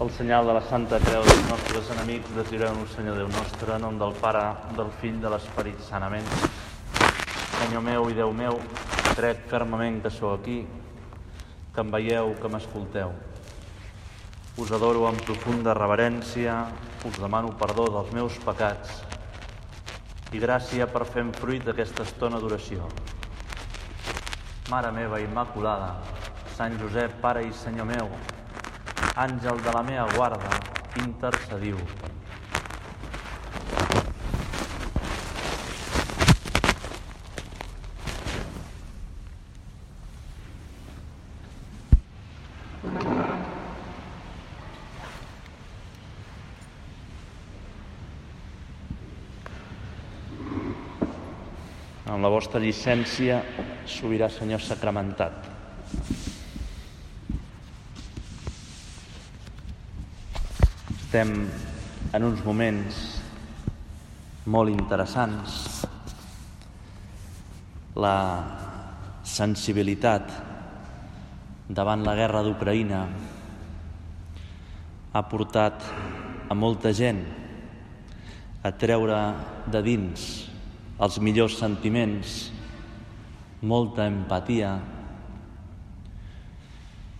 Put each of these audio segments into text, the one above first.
El senyal de la Santa Creu dels nostres enemics, deslliureu-nos, Senyor Déu nostre, en nom del Pare, del Fill, de l'Esperit sanament. Senyor meu i Déu meu, crec fermament que sou aquí, que em veieu, que m'escolteu. Us adoro amb profunda reverència, us demano perdó dels meus pecats i gràcia per fer en fruit d'aquesta estona d'oració. Mare meva Immaculada, Sant Josep, Pare i Senyor meu, àngel de la meva guarda, intercediu. Amb la vostra llicència, sobirà Senyor sacramentat. Estem en uns moments molt interessants. La sensibilitat davant la guerra d'Ucraïna ha portat a molta gent a treure de dins els millors sentiments, molta empatia,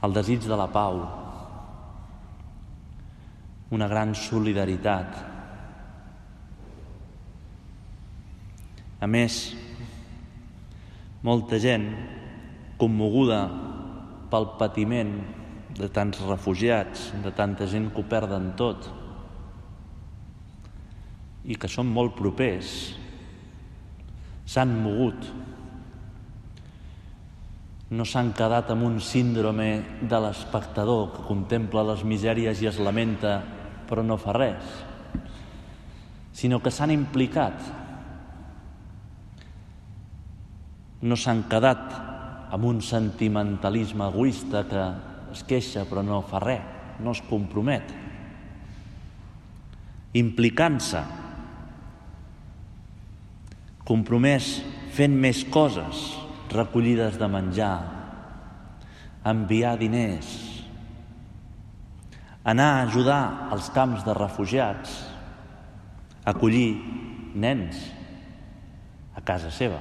el desig de la pau, una gran solidaritat. A més, molta gent commoguda pel patiment de tants refugiats, de tanta gent que ho perden tot i que són molt propers, s'han mogut, no s'han quedat amb un síndrome de l'espectador que contempla les misèries i es lamenta però no fa res, sinó que s'han implicat. No s'han quedat amb un sentimentalisme egoista que es queixa però no fa res, no es compromet. Implicant-se, compromès fent més coses, recollides de menjar, enviar diners, anar a ajudar als camps de refugiats, acollir nens a casa seva.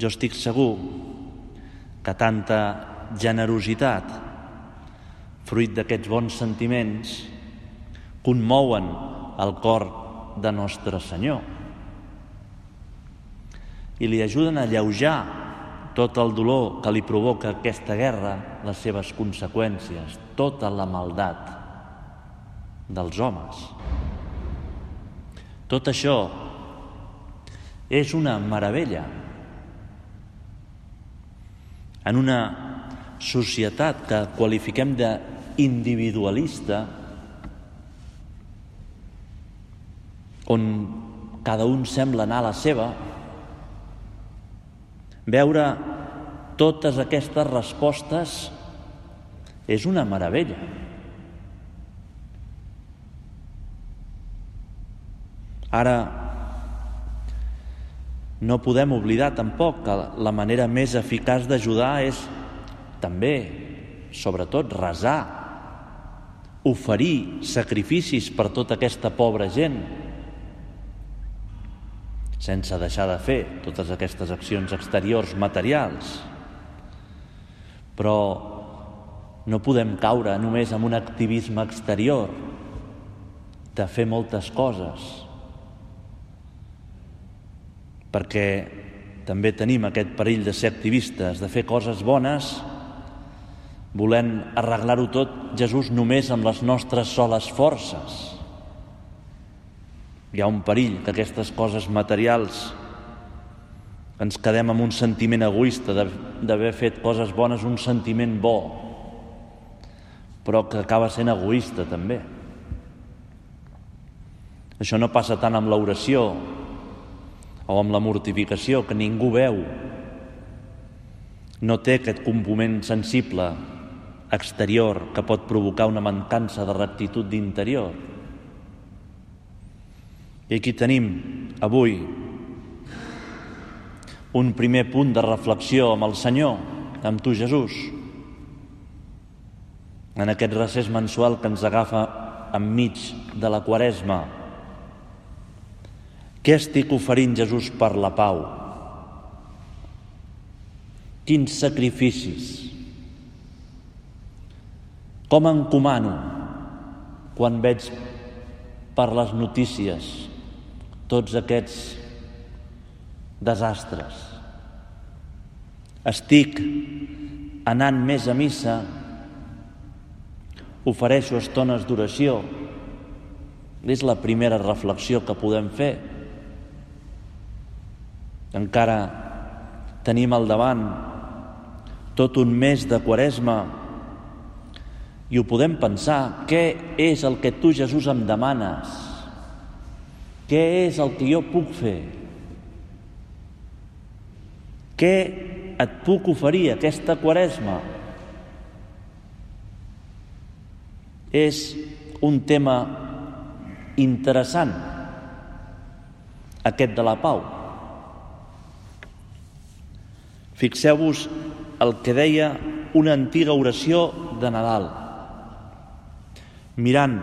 Jo estic segur que tanta generositat, fruit d'aquests bons sentiments, conmouen el cor de Nostre Senyor i li ajuden a lleujar tot el dolor que li provoca aquesta guerra, les seves conseqüències, tota la maldat dels homes. Tot això és una meravella. En una societat que qualifiquem d'individualista, on cada un sembla anar a la seva, veure totes aquestes respostes és una meravella. Ara, no podem oblidar tampoc que la manera més eficaç d'ajudar és també, sobretot, resar, oferir sacrificis per tota aquesta pobra gent, sense deixar de fer totes aquestes accions exteriors materials. Però no podem caure només en un activisme exterior de fer moltes coses, perquè també tenim aquest perill de ser activistes, de fer coses bones, volent arreglar-ho tot, Jesús, només amb les nostres soles forces. Hi ha un perill que aquestes coses materials ens quedem amb un sentiment egoista d'haver fet coses bones, un sentiment bo, però que acaba sent egoista també. Això no passa tant amb l'oració o amb la mortificació, que ningú veu. No té aquest component sensible exterior que pot provocar una mancança de rectitud d'interior. I aquí tenim avui un primer punt de reflexió amb el Senyor, amb tu Jesús. en aquest recés mensual que ens agafa enmig de la Quaresma. Què estic oferint Jesús per la pau? Quins sacrificis? Com encomano quan veig per les notícies tots aquests desastres? Estic anant més a missa ofereixo estones d'oració. És la primera reflexió que podem fer. Encara tenim al davant tot un mes de quaresma i ho podem pensar, què és el que tu, Jesús, em demanes? Què és el que jo puc fer? Què et puc oferir aquesta quaresma? és un tema interessant, aquest de la pau. Fixeu-vos el que deia una antiga oració de Nadal. Mirant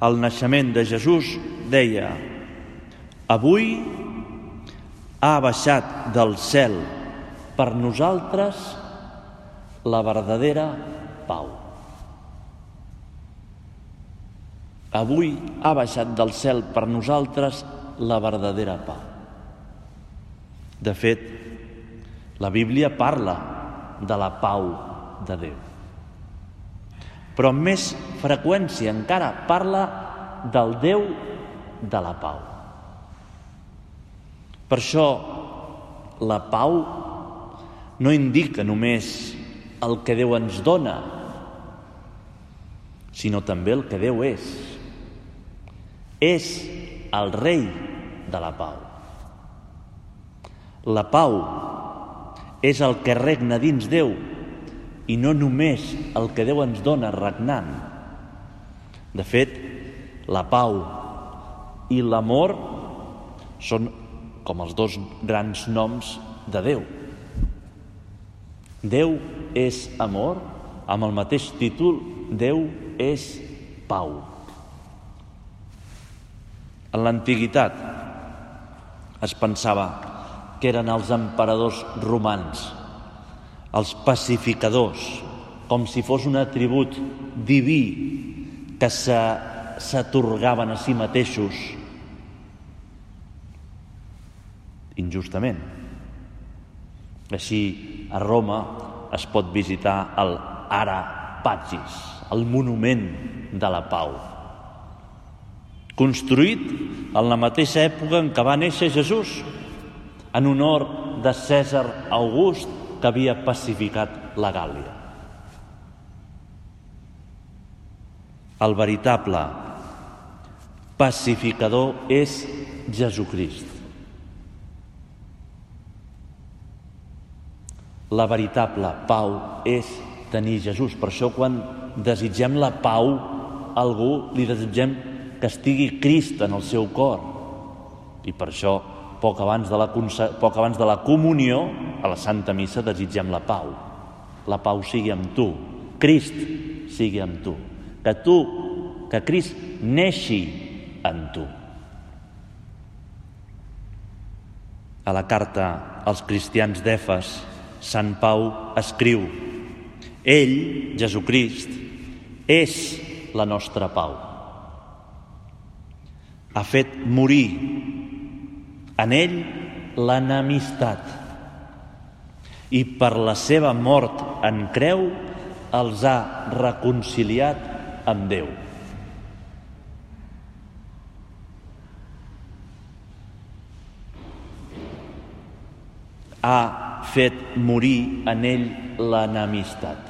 el naixement de Jesús, deia Avui ha baixat del cel per nosaltres la verdadera pau. Avui ha baixat del cel per nosaltres la verdadera pau. De fet, la Bíblia parla de la pau de Déu. Però amb més freqüència encara parla del Déu de la pau. Per això la pau no indica només el que Déu ens dona, sinó també el que Déu és és el rei de la pau. La pau és el que regna dins Déu i no només el que Déu ens dona regnant. De fet, la pau i l'amor són com els dos grans noms de Déu. Déu és amor, amb el mateix títol, Déu és pau. En l'antiguitat es pensava que eren els emperadors romans, els pacificadors, com si fos un atribut diví que s'atorgaven a si mateixos injustament. Així, a Roma es pot visitar el Ara Pagis, el monument de la pau, construït en la mateixa època en què va néixer Jesús, en honor de Cèsar August, que havia pacificat la Gàlia. El veritable pacificador és Jesucrist. La veritable pau és tenir Jesús. Per això quan desitgem la pau a algú, li desitgem que estigui Crist en el seu cor. I per això, poc abans de la, poc abans de la comunió, a la Santa Missa desitgem la pau. La pau sigui amb tu, Crist sigui amb tu. Que tu, que Crist neixi en tu. A la carta als cristians d'Efes, Sant Pau escriu Ell, Jesucrist, és la nostra pau ha fet morir en ell l'enemistat i per la seva mort en creu els ha reconciliat amb Déu. Ha fet morir en ell l'enemistat.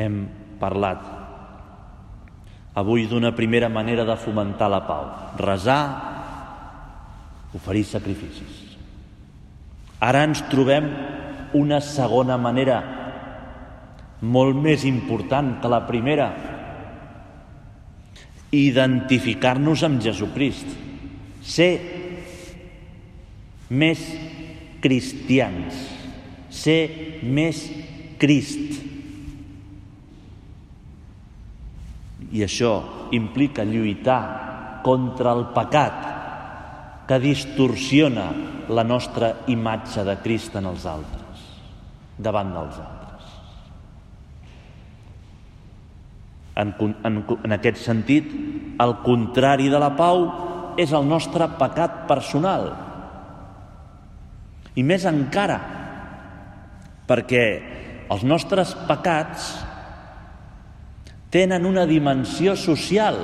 Hem parlat avui d'una primera manera de fomentar la pau. Resar, oferir sacrificis. Ara ens trobem una segona manera molt més important que la primera. Identificar-nos amb Jesucrist. Ser més cristians. Ser més Crist. I això implica lluitar contra el pecat que distorsiona la nostra imatge de Crist en els altres, davant dels altres. En, en, en aquest sentit, el contrari de la pau és el nostre pecat personal. I més encara, perquè els nostres pecats tenen una dimensió social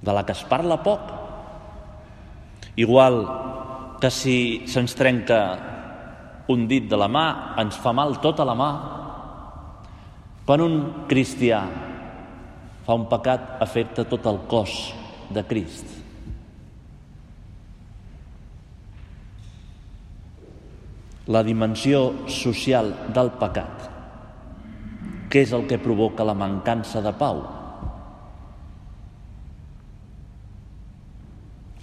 de la que es parla poc. Igual que si se'ns trenca un dit de la mà, ens fa mal tota la mà. Quan un cristià fa un pecat, afecta tot el cos de Crist. La dimensió social del pecat, què és el que provoca la mancança de pau?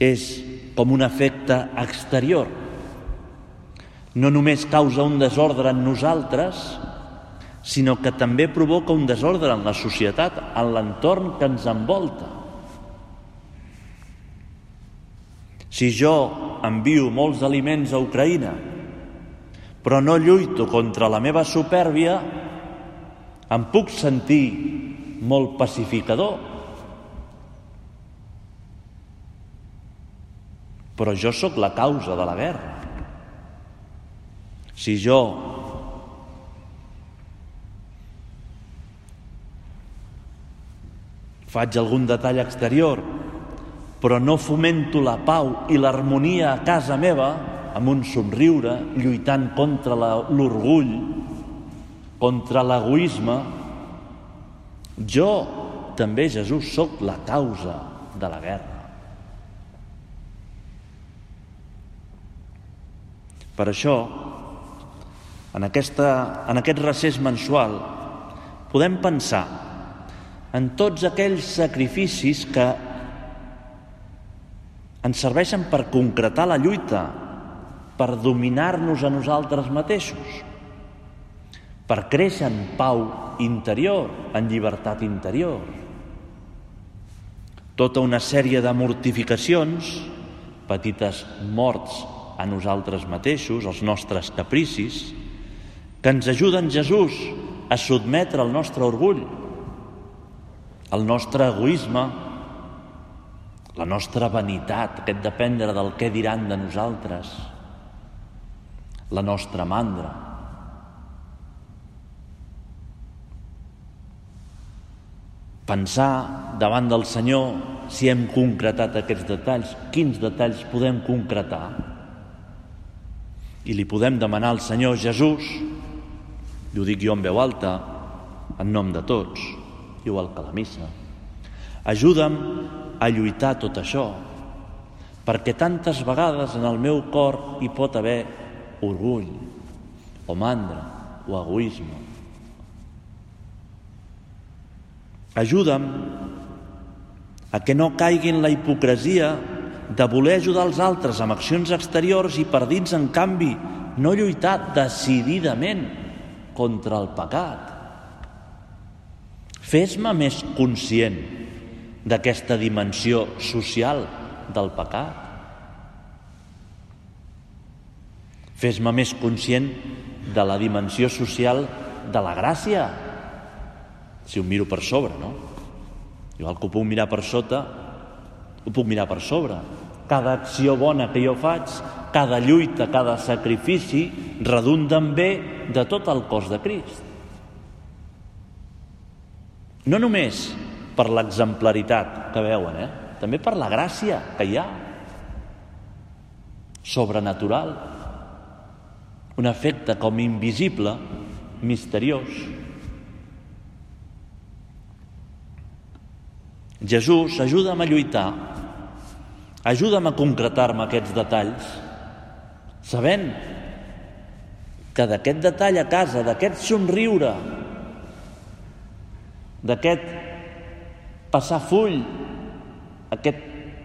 És com un efecte exterior. No només causa un desordre en nosaltres, sinó que també provoca un desordre en la societat, en l'entorn que ens envolta. Si jo envio molts aliments a Ucraïna, però no lluito contra la meva supèrbia, em puc sentir molt pacificador. Però jo sóc la causa de la guerra. Si jo faig algun detall exterior, però no fomento la pau i l'harmonia a casa meva amb un somriure, lluitant contra l'orgull, contra l'egoisme, jo també, Jesús, sóc la causa de la guerra. Per això, en, aquesta, en aquest recés mensual, podem pensar en tots aquells sacrificis que ens serveixen per concretar la lluita, per dominar-nos a nosaltres mateixos, per créixer en pau interior, en llibertat interior. Tota una sèrie de mortificacions, petites morts a nosaltres mateixos, els nostres capricis, que ens ajuden Jesús a sotmetre el nostre orgull, el nostre egoisme, la nostra vanitat, aquest dependre del què diran de nosaltres, la nostra mandra. Pensar davant del Senyor si hem concretat aquests detalls, quins detalls podem concretar. I li podem demanar al Senyor Jesús, i ho dic jo en veu alta, en nom de tots, igual que la missa. Ajuda'm a lluitar tot això, perquè tantes vegades en el meu cor hi pot haver orgull, o mandra, o egoisme. Ajuda'm a que no caigui en la hipocresia de voler ajudar els altres amb accions exteriors i per dins, en canvi, no lluitar decididament contra el pecat. Fes-me més conscient d'aquesta dimensió social del pecat. Fes-me més conscient de la dimensió social de la gràcia, si ho miro per sobre, no? Igual que ho puc mirar per sota, ho puc mirar per sobre. Cada acció bona que jo faig, cada lluita, cada sacrifici, redunden bé de tot el cos de Crist. No només per l'exemplaritat que veuen, eh? també per la gràcia que hi ha. Sobrenatural. Un efecte com invisible, misteriós. Jesús, ajuda'm a lluitar, ajuda'm a concretar-me aquests detalls, sabent que d'aquest detall a casa, d'aquest somriure, d'aquest passar full, aquest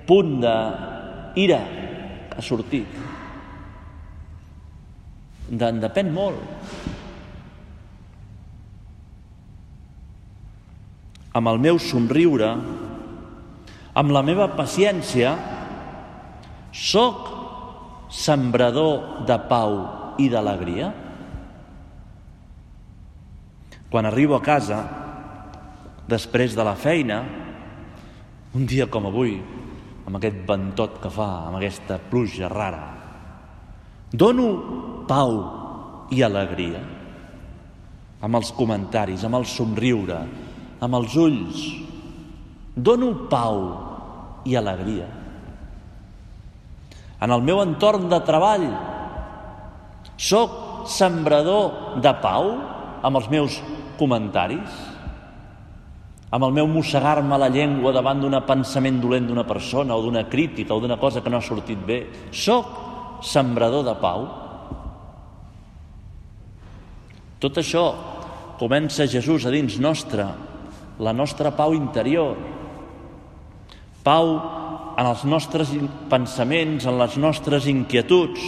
punt d'ira que ha sortit. En depèn molt. Amb el meu somriure, amb la meva paciència, sóc sembrador de pau i d'alegria? Quan arribo a casa, després de la feina, un dia com avui, amb aquest ventot que fa, amb aquesta pluja rara, dono pau i alegria amb els comentaris, amb el somriure, amb els ulls. Dono pau i alegria. En el meu entorn de treball sóc sembrador de pau amb els meus comentaris, amb el meu mossegar-me la llengua davant d'un pensament dolent d'una persona o d'una crítica o d'una cosa que no ha sortit bé. Sóc sembrador de pau. Tot això comença Jesús a dins nostre, la nostra pau interior. Pau en els nostres pensaments, en les nostres inquietuds.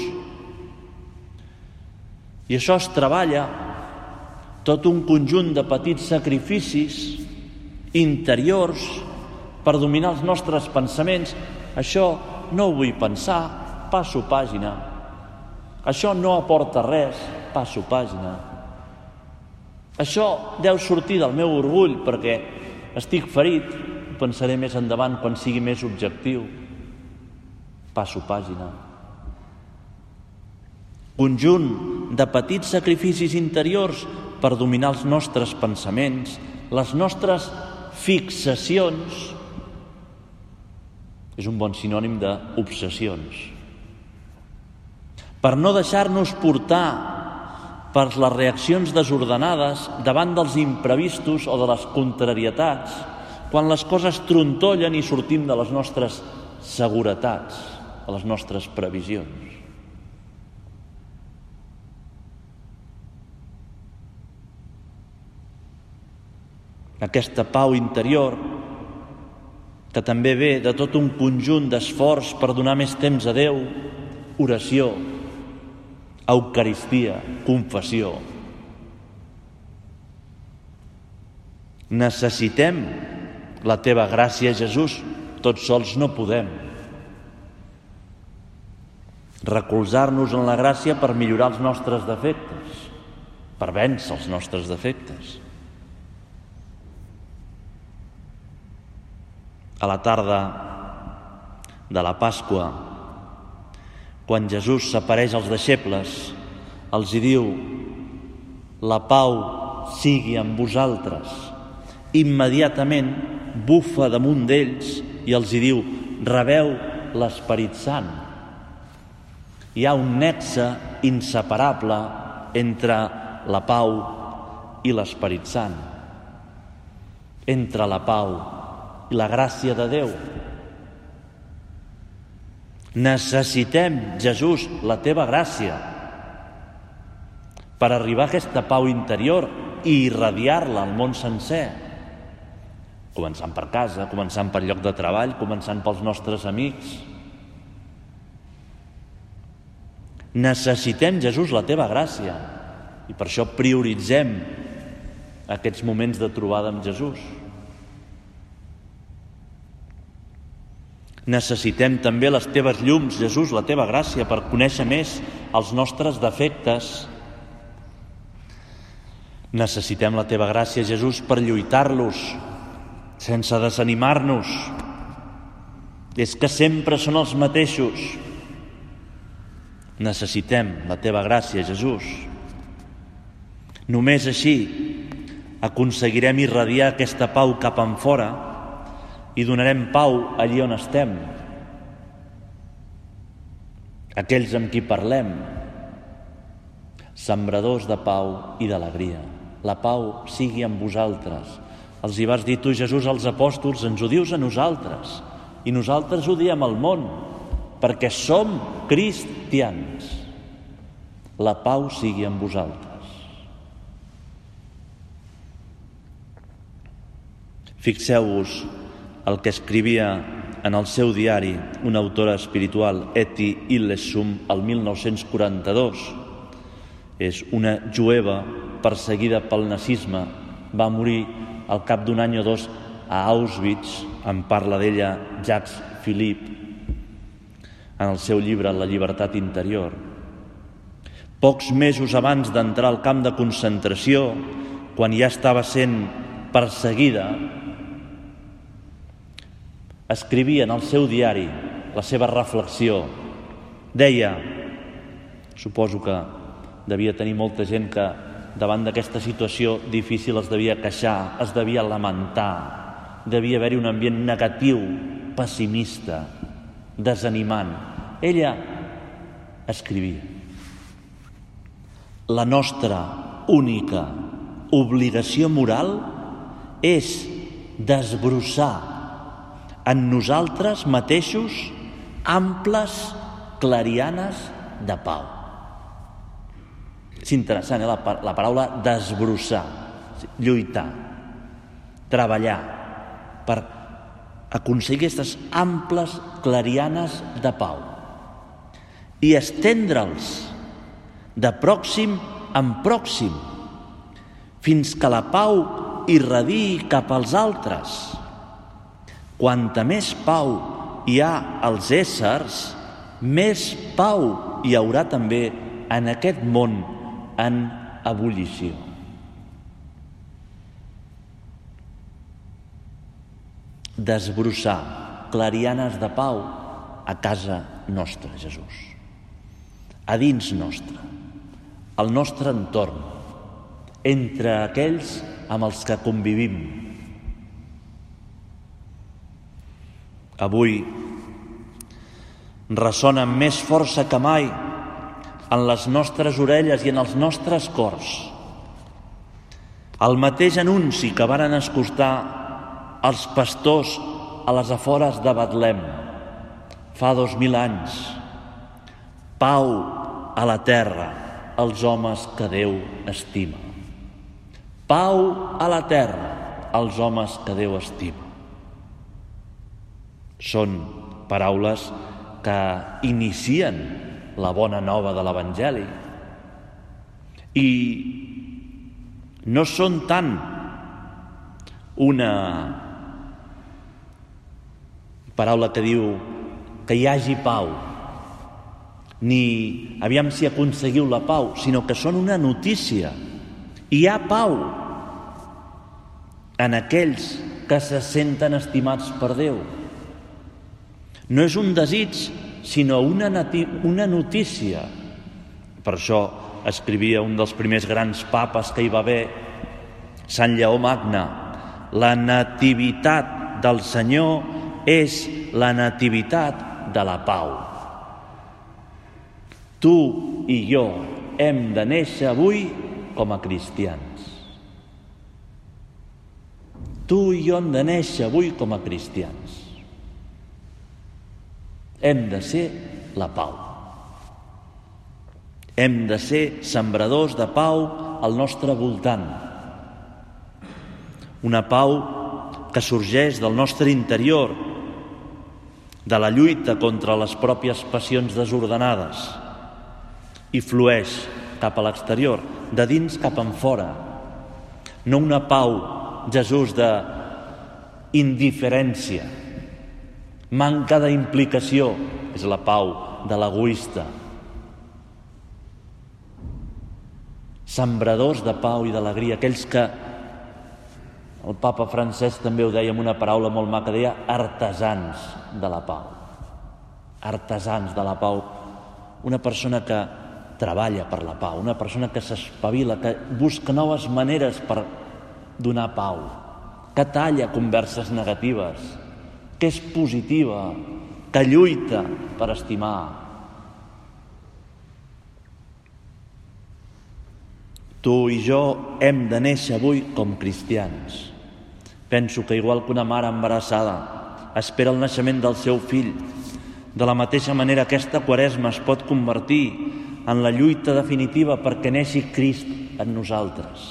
I això es treballa tot un conjunt de petits sacrificis interiors per dominar els nostres pensaments. Això no ho vull pensar, passo pàgina. Això no aporta res, passo pàgina. Això deu sortir del meu orgull perquè estic ferit, ho pensaré més endavant quan sigui més objectiu. Passo pàgina. Conjunt de petits sacrificis interiors per dominar els nostres pensaments, les nostres fixacions. És un bon sinònim d'obsessions. Per no deixar-nos portar per les reaccions desordenades davant dels imprevistos o de les contrarietats, quan les coses trontollen i sortim de les nostres seguretats, a les nostres previsions. Aquesta pau interior que també ve de tot un conjunt d'esforç per donar més temps a Déu, oració, Eucaristia, confessió. Necessitem la teva gràcia, Jesús, tots sols no podem. Recolzar-nos en la gràcia per millorar els nostres defectes, per vèncer els nostres defectes. A la tarda de la Pasqua, quan Jesús s'apareix als deixebles, els hi diu la pau sigui amb vosaltres. Immediatament bufa damunt d'ells i els hi diu rebeu l'Esperit Sant. Hi ha un nexe inseparable entre la pau i l'Esperit Sant, entre la pau i la gràcia de Déu. Necessitem, Jesús, la teva gràcia per arribar a aquesta pau interior i irradiar-la al món sencer. Començant per casa, començant pel lloc de treball, començant pels nostres amics. Necessitem, Jesús, la teva gràcia i per això prioritzem aquests moments de trobada amb Jesús. Necessitem també les teves llums, Jesús, la teva gràcia per conèixer més els nostres defectes. Necessitem la teva gràcia, Jesús, per lluitar-los sense desanimar-nos. És que sempre són els mateixos. Necessitem la teva gràcia, Jesús. Només així aconseguirem irradiar aquesta pau cap en fora i donarem pau allí on estem. Aquells amb qui parlem, sembradors de pau i d'alegria. La pau sigui amb vosaltres. Els hi vas dir tu, Jesús, als apòstols, ens ho dius a nosaltres. I nosaltres ho diem al món, perquè som cristians. La pau sigui amb vosaltres. Fixeu-vos el que escrivia en el seu diari una autora espiritual, Eti Illesum, el 1942. És una jueva perseguida pel nazisme, va morir al cap d'un any o dos a Auschwitz, en parla d'ella Jacques Philippe, en el seu llibre La llibertat interior. Pocs mesos abans d'entrar al camp de concentració, quan ja estava sent perseguida, escrivia en el seu diari la seva reflexió. Deia, suposo que devia tenir molta gent que davant d'aquesta situació difícil es devia queixar, es devia lamentar, devia haver-hi un ambient negatiu, pessimista, desanimant. Ella escrivia la nostra única obligació moral és desbrossar en nosaltres mateixos amples clarianes de pau. És interessant, eh, la, la paraula desbrossar, lluitar, treballar per aconseguir aquestes amples clarianes de pau i estendre'ls de pròxim en pròxim fins que la pau irradiï cap als altres. Quanta més pau hi ha als éssers, més pau hi haurà també en aquest món en ebullició. Desbrossar clarianes de pau a casa nostra, Jesús. A dins nostre, al nostre entorn, entre aquells amb els que convivim. Avui ressona amb més força que mai en les nostres orelles i en els nostres cors. El mateix anunci que varen escoltar els pastors a les afores de Betlem fa dos mil anys. Pau a la terra als homes que Déu estima. Pau a la terra als homes que Déu estima. Són paraules que inicien la bona nova de l'Evangeli. I no són tant una paraula que diu que hi hagi pau, ni aviam si aconseguiu la pau, sinó que són una notícia. Hi ha pau en aquells que se senten estimats per Déu. No és un desig, sinó una, una notícia. Per això escrivia un dels primers grans papes que hi va haver, Sant Lleó Magna, la nativitat del Senyor és la nativitat de la pau. Tu i jo hem de néixer avui com a cristians. Tu i jo hem de néixer avui com a cristians. Hem de ser la pau. Hem de ser sembradors de pau al nostre voltant. Una pau que sorgeix del nostre interior, de la lluita contra les pròpies passions desordenades, i flueix cap a l'exterior, de dins cap en fora. No una pau, Jesús, de indiferència, manca d'implicació, és la pau de l'egoista. Sembradors de pau i d'alegria, aquells que el papa francès també ho deia amb una paraula molt maca, deia artesans de la pau. Artesans de la pau. Una persona que treballa per la pau, una persona que s'espavila, que busca noves maneres per donar pau, que talla converses negatives, que és positiva, que lluita per estimar. Tu i jo hem de néixer avui com cristians. Penso que igual que una mare embarassada espera el naixement del seu fill, de la mateixa manera aquesta quaresma es pot convertir en la lluita definitiva perquè neixi Crist en nosaltres.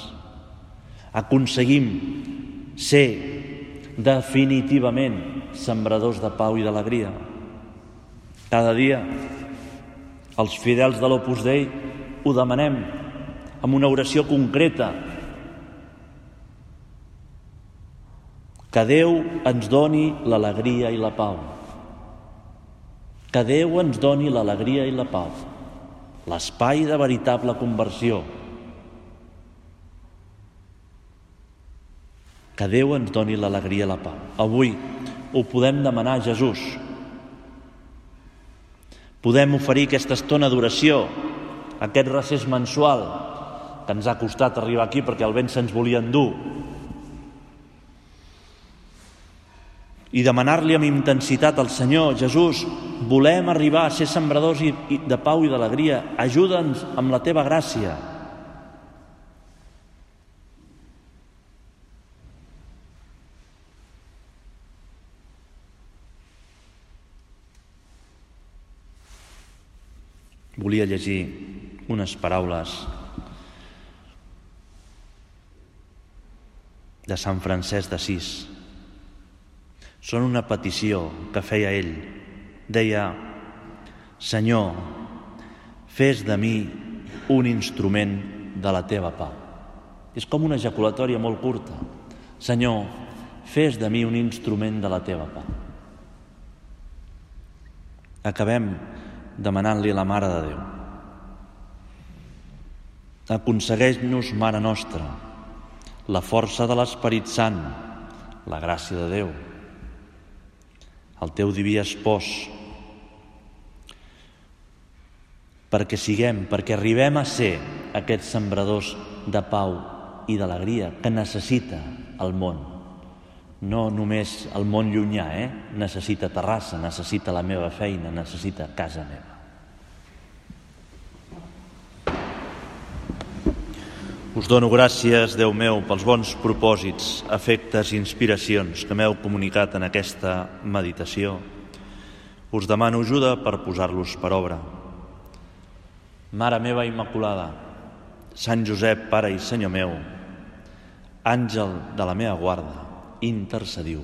Aconseguim ser definitivament sembradors de pau i d'alegria. Cada dia els fidels de l'Opus Dei ho demanem amb una oració concreta. Que Déu ens doni l'alegria i la pau. Que Déu ens doni l'alegria i la pau. L'espai de veritable conversió. Que Déu ens doni l'alegria i la pau. Avui ho podem demanar a Jesús. Podem oferir aquesta estona d'oració, aquest recés mensual que ens ha costat arribar aquí perquè el vent se'ns volia endur, i demanar-li amb intensitat al Senyor, Jesús, volem arribar a ser sembradors de pau i d'alegria, ajuda'ns amb la teva gràcia. Volia llegir unes paraules de Sant Francesc d'Assís, són una petició que feia ell. Deia, Senyor, fes de mi un instrument de la teva pau. És com una ejaculatòria molt curta. Senyor, fes de mi un instrument de la teva pau. Acabem demanant-li la Mare de Déu. Aconsegueix-nos, Mare Nostra, la força de l'Esperit Sant, la gràcia de Déu, el teu diví espòs, perquè siguem, perquè arribem a ser aquests sembradors de pau i d'alegria que necessita el món. No només el món llunyà, eh? necessita Terrassa, necessita la meva feina, necessita casa meva. Us dono gràcies, Déu meu, pels bons propòsits, efectes i inspiracions que m'heu comunicat en aquesta meditació. Us demano ajuda per posar-los per obra. Mare meva Immaculada, Sant Josep, Pare i Senyor meu, àngel de la meva guarda, intercediu